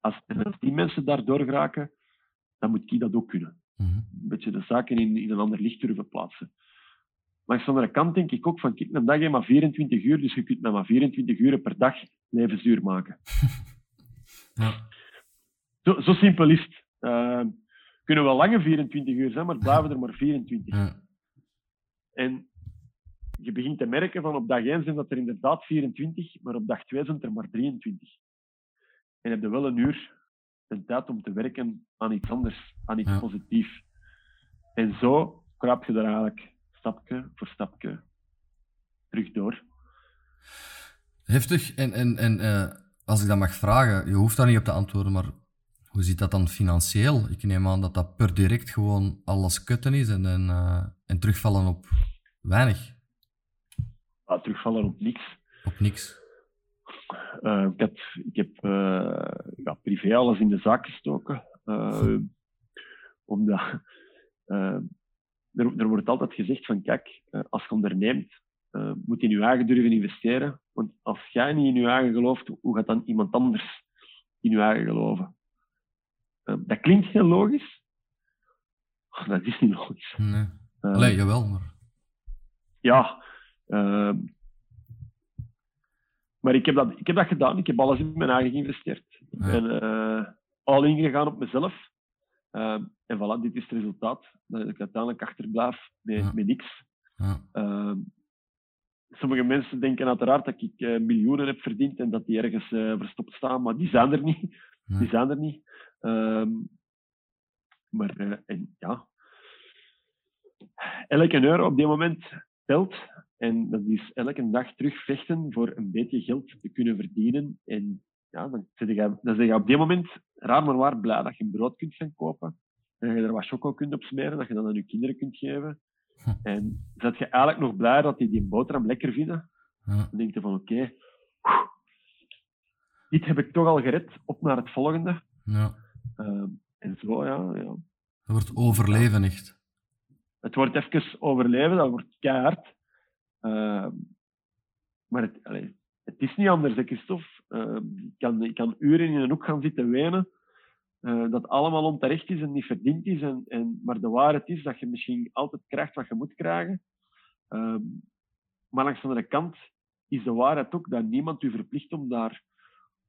Als, als die mensen daardoor geraken, dan moet ik dat ook kunnen. Mhm. Een beetje de zaken in, in een ander licht durven plaatsen. Maar aan de andere kant denk ik ook van, kijk, een dag heeft maar 24 uur, dus je kunt maar 24 uur per dag levensduur maken. Ja. Zo, zo simpel is het. Eh, kunnen wel lange 24 uur zijn, maar blijven er maar 24. Ja. En je begint te merken van op dag 1 zijn dat er inderdaad 24, maar op dag 2 zijn er maar 23. En heb je wel een uur de tijd om te werken aan iets anders, aan iets Ja. positiefs. En zo krap je er eigenlijk stapje voor stapje terug door. Heftig. En, en, en eh, als ik dat mag vragen, je hoeft daar niet op te antwoorden, maar hoe zit dat dan financieel? Ik neem aan dat dat per direct gewoon alles kutten is en, en, eh, en terugvallen op weinig, Ja, terugvallen op niks. op niks. Eh, ik, had, ik heb ja, privé alles in de zaak gestoken. omdat er, er wordt altijd gezegd van kijk, eh, als je onderneemt, eh, moet je in je eigen durven investeren. Want als jij niet in je eigen gelooft, hoe gaat dan iemand anders in je eigen geloven? Eh, dat klinkt heel logisch. Dat is niet logisch. Nee. Allee, jawel, maar... ja. maar ik heb, dat, ik heb dat gedaan. Ik heb alles in mijn eigen geïnvesteerd. Ik Ja. ben al ingegaan op mezelf. Ehm, en voilà, dit is het resultaat. Dat ik uiteindelijk achterblijf met, Ja. met niks. Ja. Ehm, sommige mensen denken uiteraard dat ik eh, miljoenen heb verdiend en dat die ergens eh, verstopt staan, maar die zijn er niet. Die zijn er niet. Ehm, maar eh, en, ja, elke euro op dit moment telt. En dat is elke dag terug vechten voor een beetje geld te kunnen verdienen. En ja, dan zeg je, dan zeg je op dit moment raar maar waar blij dat je brood kunt gaan kopen. En dat je er wat choco kunt op smeren, dat je dat aan je kinderen kunt geven. Hm. En zet je eigenlijk nog blij dat die die boterham lekker vinden. Ja. Dan denk je van oké, dit heb ik toch al gered, op naar het volgende. ja. Ehm, en zo, ja, ja. Dat wordt overleven, echt. Het wordt even overleven, dat wordt keihard. Ehm, maar het, allee, het is niet anders, hè, Christophe. Ehm, ik, kan, ik kan uren in een hoek gaan zitten wenen. eh, dat allemaal onterecht is en niet verdiend is. En, en, maar de waarheid is dat je misschien altijd krijgt wat je moet krijgen. Ehm, maar langs de andere kant is de waarheid ook dat niemand u verplicht om daar,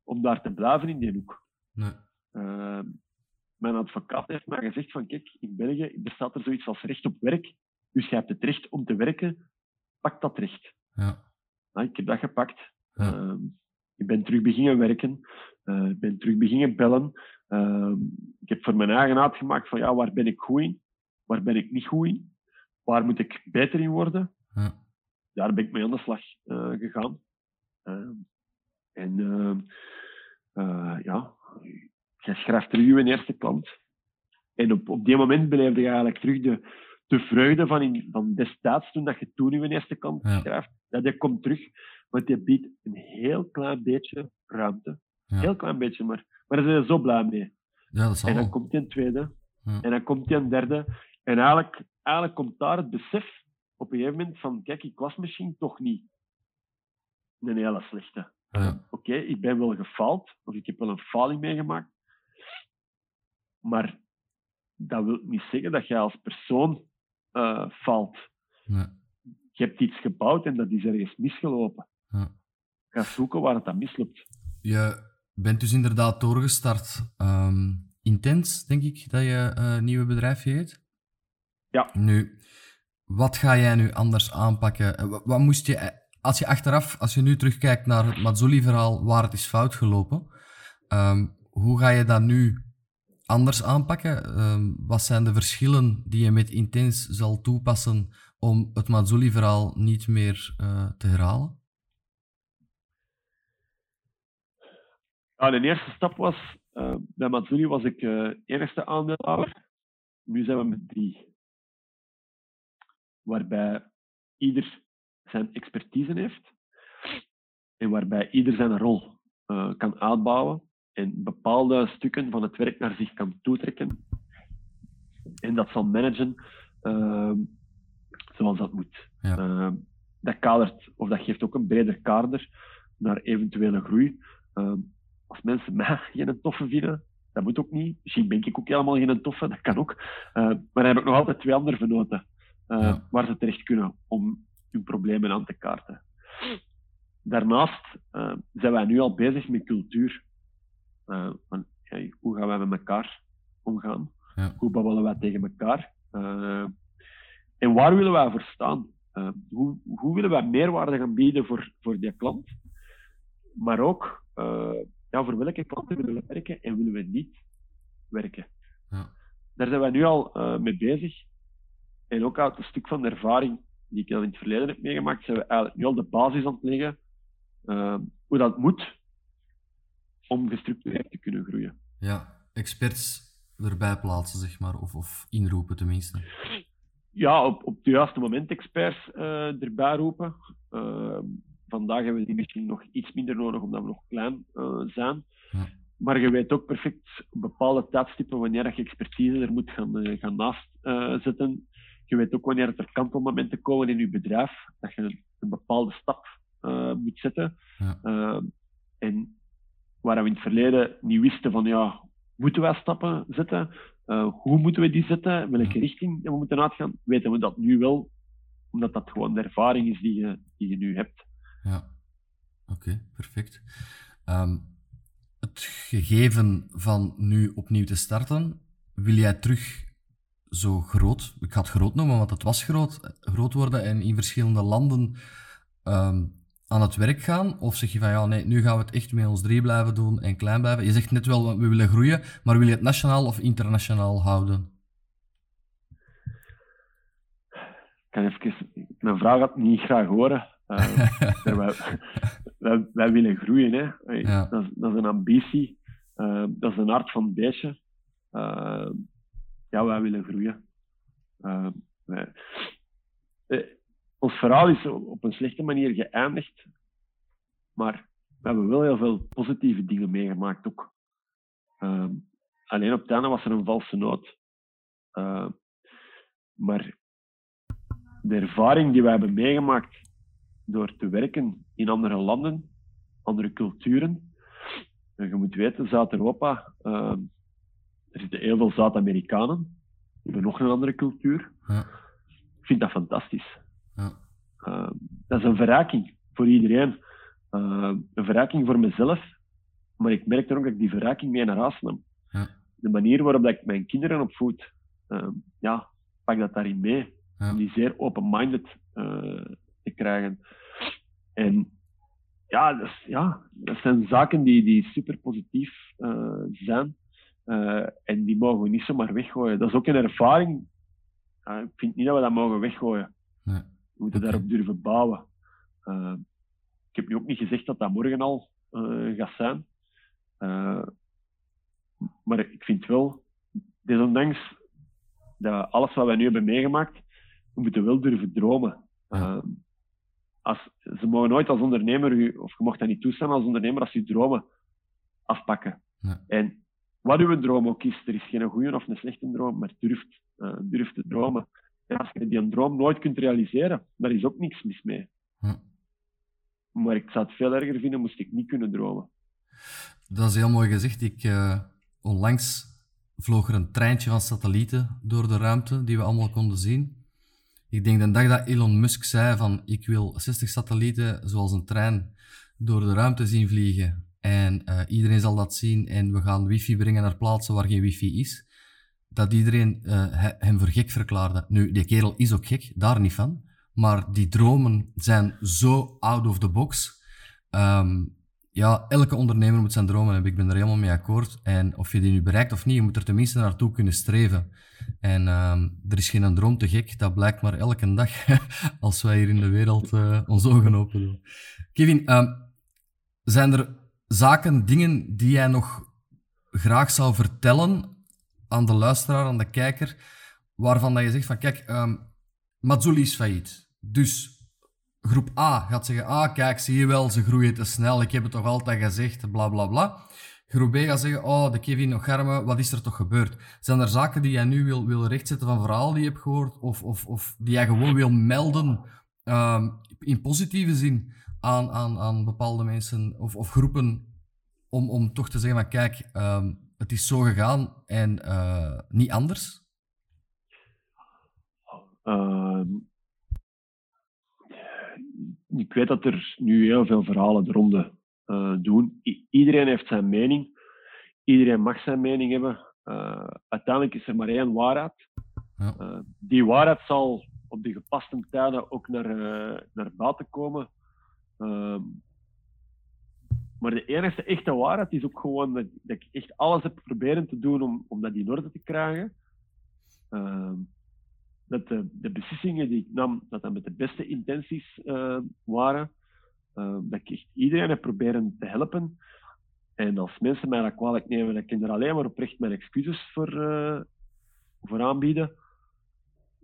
om daar te blijven in die hoek. Nee. Ehm, mijn advocaat heeft mij gezegd van kijk, in België bestaat er zoiets als recht op werk. Dus je hebt het recht om te werken. Pak dat recht. Ja. Nou, ik heb dat gepakt. Ja. Ik ben terug beginnen werken. Eh, ik ben terug beginnen bellen. Ehm, ik heb voor mijn eigen uitgemaakt van ja, waar ben ik goed in? Waar ben ik niet goed in? Waar moet ik beter in worden? Ja. Daar ben ik mee aan de slag eh, gegaan. Ehm, en ehm, eh, ja, je schrijft terug je eerste klant. En op, op die moment beleefde je eigenlijk terug de, de vreugde van, in, van destijds, toen dat je toen je eerste klant Ja. schrijft. Dat die komt terug, want die biedt een heel klein beetje ruimte. Ja. Heel klein beetje, maar, maar daar zijn je zo blij mee. ja, dat En dan komt die een tweede. Ja. En dan komt die een derde. En eigenlijk, eigenlijk komt daar het besef op een gegeven moment van, kijk, ik was misschien toch niet een hele slechte. Ja. Oké, ik ben wel gefaald, of ik heb wel een faling meegemaakt. Maar dat wil niet zeggen dat jij als persoon eh faalt. Nee. Je hebt iets gebouwd en dat is ergens misgelopen. Ja. Ga zoeken waar het dan misloopt. Je bent dus inderdaad doorgestart. ehm, intens, denk ik, dat je eh nieuwe bedrijfje heet. Ja. Nu, wat ga jij nu anders aanpakken? Eh, wa- Wat moest je, eh, als je achteraf, als je nu terugkijkt naar het Mazzoli-verhaal, waar het is fout gelopen, ehm, hoe ga je dat nu anders aanpakken? Ehm, wat zijn de verschillen die je met Intens zal toepassen om het Mazzoli-verhaal niet meer te herhalen? De eerste stap was, eh, bij Mazzuli was ik eh enigste aandeelhouder. Nu zijn we met drie. Waarbij ieder zijn expertise heeft en waarbij ieder zijn rol eh, kan uitbouwen en bepaalde stukken van het werk naar zich kan toetrekken en dat zal managen ehm, zoals dat moet. Ja. Ehm, dat kadert, of dat geeft ook een breder kader naar eventuele groei. Uh, als mensen mij geen toffe vinden, dat moet ook niet. Misschien ben ik ook helemaal geen toffe, dat kan ook. Uh, maar dan heb ik nog altijd twee andere venoten uh, waar ze terecht kunnen om hun problemen aan te kaarten. Daarnaast uh, zijn wij nu al bezig met cultuur. Van, hey, hoe gaan wij met elkaar omgaan? Ja. Hoe babbelen wij tegen elkaar? en waar willen wij voor staan? hoe, hoe willen wij meerwaarde gaan bieden voor, voor die klant? Maar ook ja, voor welke klanten willen we werken en willen we niet werken. Ja. Daar zijn we nu al uh, mee bezig. En ook uit een stuk van de ervaring die ik al in het verleden heb meegemaakt, zijn we eigenlijk nu al de basis aan het leggen uh, hoe dat moet om gestructureerd te kunnen groeien. Ja, experts erbij plaatsen, zeg maar, of, of inroepen tenminste. Ja, op, op het juiste moment experts uh, erbij roepen. Vandaag hebben we die misschien nog iets minder nodig, omdat we nog klein uh, zijn. Ja. Maar je weet ook perfect op bepaalde tijdstippen wanneer je expertise er moet gaan, uh, gaan naast uh, zetten. Je weet ook wanneer er kantelmomenten komen in je bedrijf, dat je een, bepaalde stap moet zetten. Ja. en waar we in het verleden niet wisten van ja, moeten wij stappen zetten? hoe moeten we die zetten? Welke richting we moeten uitgaan? Weten we dat nu wel, omdat dat gewoon de ervaring is die je, die je nu hebt. Ja, oké, perfect. Um, het gegeven van nu opnieuw te starten, wil jij terug zo groot, ik ga het groot noemen, want het was groot, groot worden en in verschillende landen um, aan het werk gaan? Of zeg je van ja, nee, nu gaan we het echt met ons drie blijven doen en klein blijven? Je zegt net wel, we willen groeien, maar wil je het nationaal of internationaal houden? Ik kan even, mijn vraag niet graag horen. Uh, wij, wij, willen groeien. Hè. Ja. Dat, is, dat, is, een ambitie. Uh, dat is een hart van het beestje. Uh, ja, wij willen groeien. Wij, ons verhaal is op een slechte manier geëindigd. Maar we hebben wel heel veel positieve dingen meegemaakt ook. alleen op het einde was er een valse noot. maar de ervaring die we hebben meegemaakt door te werken in andere landen, andere culturen. En je moet weten, Zuid-Europa, uh, er zitten heel veel Zuid-Amerikanen. Die hebben nog een andere cultuur. Ja. Ik vind dat fantastisch. Ja. Uh, dat is een verrijking voor iedereen. Uh, een verrijking voor mezelf. Maar ik merk dan ook dat ik die verrijking mee naar huis. Ja. De manier waarop ik mijn kinderen opvoed, ja, pak dat daarin mee. Die zeer open-minded te krijgen. En ja, dat, ja, dat zijn zaken die, die super positief uh, zijn. Uh, en die mogen we niet zomaar weggooien. Dat is ook een ervaring. Uh, ik vind niet dat we dat mogen weggooien. Nee. We moeten okay. daarop durven bouwen. ik heb nu ook niet gezegd dat dat morgen al gaat zijn. maar ik vind wel, desondanks dat alles wat wij nu hebben meegemaakt, we moeten wel durven dromen. Ja als, ze mogen nooit als ondernemer, of je mocht dat niet toestaan als ondernemer, als je dromen afpakken. En wat uw droom ook is, er is geen goede of een slechte droom, maar durft, uh, durft te dromen. En als je die een droom nooit kunt realiseren, daar is ook niks mis mee. Maar ik zou het veel erger vinden moest ik niet kunnen dromen. Dat is heel mooi gezegd. Ik, uh, onlangs vloog er een treintje van satellieten door de ruimte die we allemaal konden zien. Ik denk de dag dat Elon Musk zei van ik wil 60 satellieten zoals een trein door de ruimte zien vliegen. En uh, iedereen zal dat zien en we gaan wifi brengen naar plaatsen waar geen wifi is. Dat iedereen uh, hem voor gek verklaarde. Nu, die kerel is ook gek, daar niet van. Maar die dromen zijn zo out of the box. Um, ja, elke ondernemer moet zijn dromen hebben. Ik ben er helemaal mee akkoord. En of je die nu bereikt of niet, je moet er tenminste naartoe kunnen streven. En uh, er is geen droom te gek, dat blijkt maar elke dag als wij hier in de wereld uh, ons ogen open doen. Kevin, uh, zijn er zaken, dingen die jij nog graag zou vertellen aan de luisteraar, aan de kijker, waarvan dat je zegt van kijk, um, is failliet. Dus groep A gaat zeggen, ah kijk, zie je wel, ze groeien te snel, ik heb het toch altijd gezegd, bla bla bla. Groep B gaat zeggen, oh, de Kevin Ogarme, wat is er toch gebeurd? Zijn er zaken die jij nu wil, wil rechtzetten van verhaal die je hebt gehoord, of, of, of die jij gewoon wil melden, um, in positieve zin aan, aan, aan bepaalde mensen of, of groepen om, om toch te zeggen van kijk, ehm, het is zo gegaan en uh, niet anders? Uh, ik weet dat er nu heel veel verhalen de ronde uh, doen. I iedereen heeft zijn mening. Iedereen mag zijn mening hebben. Uh, uiteindelijk is er maar één waarheid. Uh, die waarheid zal op de gepaste tijden ook naar, naar buiten komen. Ehm, maar de enige echte waarheid is ook gewoon dat, dat, ik echt alles heb proberen te doen om, om dat in orde te krijgen. Ehm, dat de, de, beslissingen die ik nam, dat dat met de beste intenties uh, waren. Uh, dat ik echt iedereen heb proberen te helpen. En als mensen mij dat kwalijk nemen, dan kan ik er alleen maar oprecht mijn excuses voor, uh, voor aanbieden.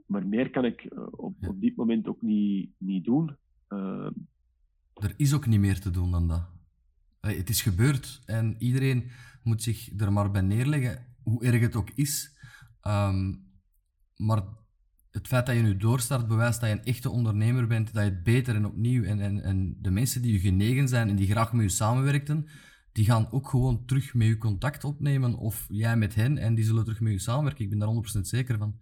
Maar meer kan ik eh, op, op dit moment ook niet, niet doen. Ehm, er is ook niet meer te doen dan dat. Het is gebeurd en iedereen moet zich er maar bij neerleggen, hoe erg het ook is. Um, maar het feit dat je nu doorstart bewijst dat je een echte ondernemer bent, dat je het beter en opnieuw en, en, en de mensen die je genegen zijn en die graag met je samenwerkten, die gaan ook gewoon terug met je contact opnemen of jij met hen en die zullen terug met je samenwerken. Ik ben daar 100% zeker van.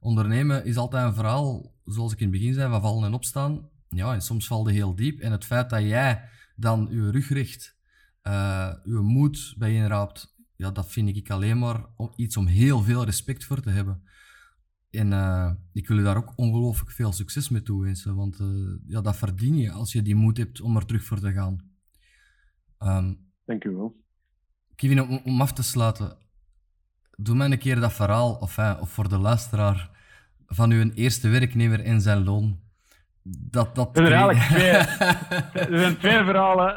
Ondernemen is altijd een verhaal, zoals ik in het begin zei, van vallen en opstaan. Ja, en soms valt je heel diep. En het feit dat jij dan je rug richt, uh, je moed bijeenraapt, ja, dat vind ik alleen maar iets om heel veel respect voor te hebben. En uh, ik wil je daar ook ongelooflijk veel succes mee toewensen, want uh, ja, dat verdien je als je die moed hebt om er terug voor te gaan. Um, Dank u wel. Kevin, om, om, af te sluiten, doe mij een keer dat verhaal, of, uh, of voor de luisteraar, van uw eerste werknemer en zijn loon. Dat, dat er, zijn twee, er zijn twee verhalen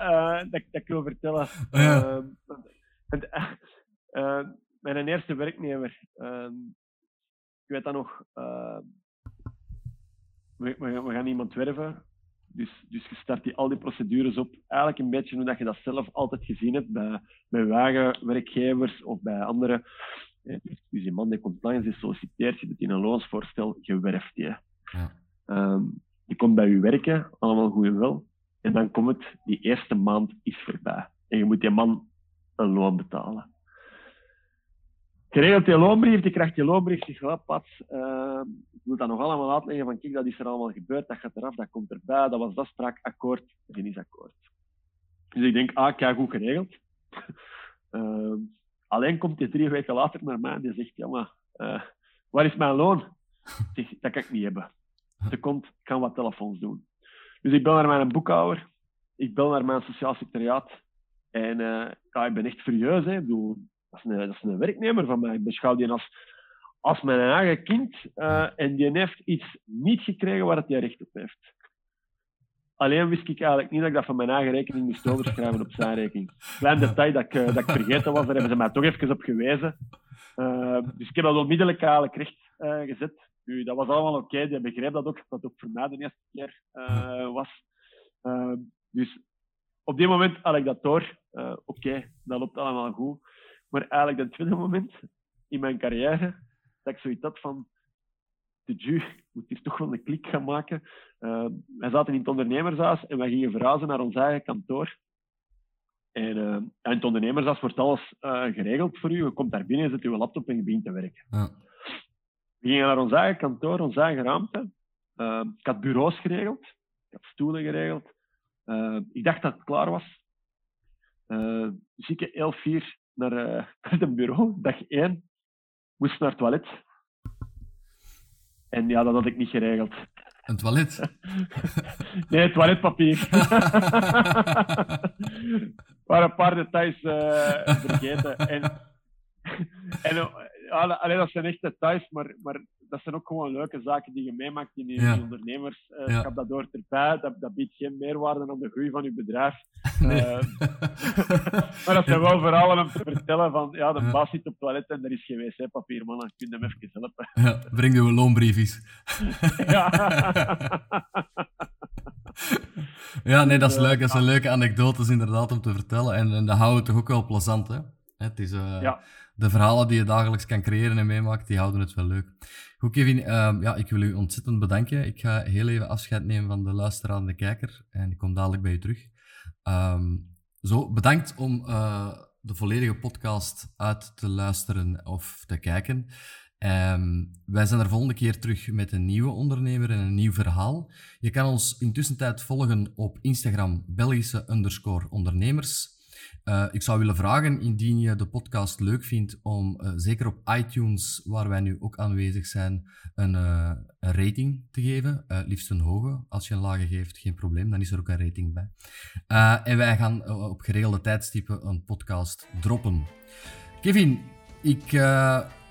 dat, dat, ik wil vertellen. Ja. Ehm, mijn eerste werknemer ehm, ik weet dat nog. Uh, we, we, we, gaan iemand werven. Dus, dus je start die, al die procedures op. Eigenlijk een beetje hoe dat je dat zelf altijd gezien hebt bij, bij wagenwerkgevers of bij andere. Dus, dus die man die komt langs, die solliciteert, je doet in een loonsvoorstel, je werft je. Ja. Um, die komt bij je werken, allemaal goed en wel. En dan komt het, die eerste maand is voorbij. En je moet die man een loon betalen geregeld je loonbrief, je krijgt je loonbrief, je zegt, pats, uh, ik moet dat nog allemaal uitleggen van, kijk, dat is er allemaal gebeurd, dat gaat eraf, dat komt erbij, dat was dat strak akkoord, geen is akkoord. Dus ik denk, ah, kijk, goed geregeld. uh, alleen komt hij drie weken later naar mij en die zegt, ja, maar, uh, waar is mijn loon? Dat kan ik niet hebben. Ze komt, ik kan wat telefoons doen. Dus ik bel naar mijn boekhouder, ik bel naar mijn sociaal secretariaat en uh, ja, ik ben echt furieus, hè. Ik dat is, een, werknemer van mij. Ik beschouw die als, als mijn eigen kind uh, en die heeft iets niet gekregen waar het hij recht op heeft. Alleen wist ik eigenlijk niet dat ik dat van mijn eigen rekening moest overschrijven op zijn rekening. Klein detail dat ik, uh, dat ik vergeten was, daar hebben ze mij toch even op gewezen. Uh, dus ik heb dat onmiddellijk eigenlijk recht gezet. Nu, dat was allemaal oké, okay. die begreep dat ook, dat ook voor mij de eerste keer was. dus op die moment had ik dat door. oké, dat loopt allemaal goed. Maar eigenlijk het tweede moment in mijn carrière dat ik zoiets had van de Ju, moet hier toch wel een klik gaan maken. Uh, wij zaten in het ondernemershuis en wij gingen verhuizen naar ons eigen kantoor. En uh, in het ondernemershuis wordt alles uh, geregeld voor u. Je komt daar binnen, zet je laptop en je begint te werken. Ja. We gingen naar ons eigen kantoor, ons eigen ruimte. ik had bureaus geregeld. Ik had stoelen geregeld. ik dacht dat het klaar was. dus ik heel fier naar, uh, het bureau, dag één, moest naar het toilet. En ja, dat had ik niet geregeld. Een toilet? nee, toiletpapier. waren een paar details uh, vergeten. En, en alleen dat zijn echt details, maar, maar dat zijn ook gewoon leuke zaken die je meemaakt in je ja. ondernemerschap. Ja. Dat hoort erbij. Dat, dat biedt geen meerwaarde aan de groei van je bedrijf. Nee. Uh, maar dat zijn wel verhalen om te vertellen van ja, de baas zit op het toilet en er is geen wc-papier, man. Dan kun je hem even helpen. Ja, breng je loonbriefjes. ja. ja, nee, dat is leuk. Dat zijn leuke anekdotes inderdaad om te vertellen. En, en dat houden we toch ook wel plezant, hè? Het is... Uh, ja de verhalen die je dagelijks kan creëren en meemaakt, die houden het wel leuk. Goed, Kevin, ehm, ja, ik wil u ontzettend bedanken. Ik ga heel even afscheid nemen van de luisteraar de kijker en ik kom dadelijk bij je terug. Ehm, zo, bedankt om uh, de volledige podcast uit te luisteren of te kijken. Um, wij zijn er volgende keer terug met een nieuwe ondernemer en een nieuw verhaal. Je kan ons intussen tijd volgen op Instagram Belgische underscore ondernemers. Uh, ik zou willen vragen, indien je de podcast leuk vindt, om uh, zeker op iTunes, waar wij nu ook aanwezig zijn, een, uh, een rating te geven. liefst een hoge. Als je een lage geeft, geen probleem, dan is er ook een rating bij. en wij gaan op geregelde tijdstippen een podcast droppen. Kevin, ik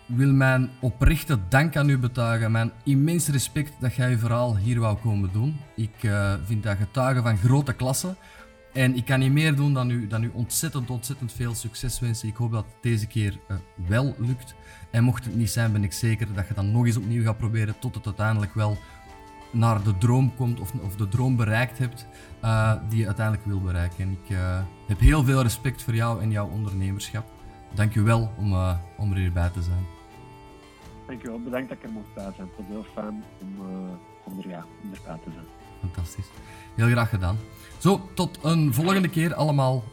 wil mijn oprechte dank aan u betuigen. Mijn immens respect dat jij je verhaal hier wou komen doen. Ik vind dat getuigen van grote klasse. En ik kan niet meer doen dan u, dan u ontzettend, ontzettend veel succes wensen. Ik hoop dat het deze keer uh, wel lukt. En mocht het niet zijn, ben ik zeker dat je dan nog eens opnieuw gaat proberen tot het uiteindelijk wel naar de droom komt of, of de droom bereikt hebt uh, die je uiteindelijk wil bereiken. En ik uh, heb heel veel respect voor jou en jouw ondernemerschap. Dank je wel om, om er hierbij te zijn. Dank je wel. Bedankt dat ik er mocht bij zijn. Het was heel fijn om, om, er, ja, om erbij te zijn. Fantastisch. Heel graag gedaan. Zo, tot een volgende keer allemaal.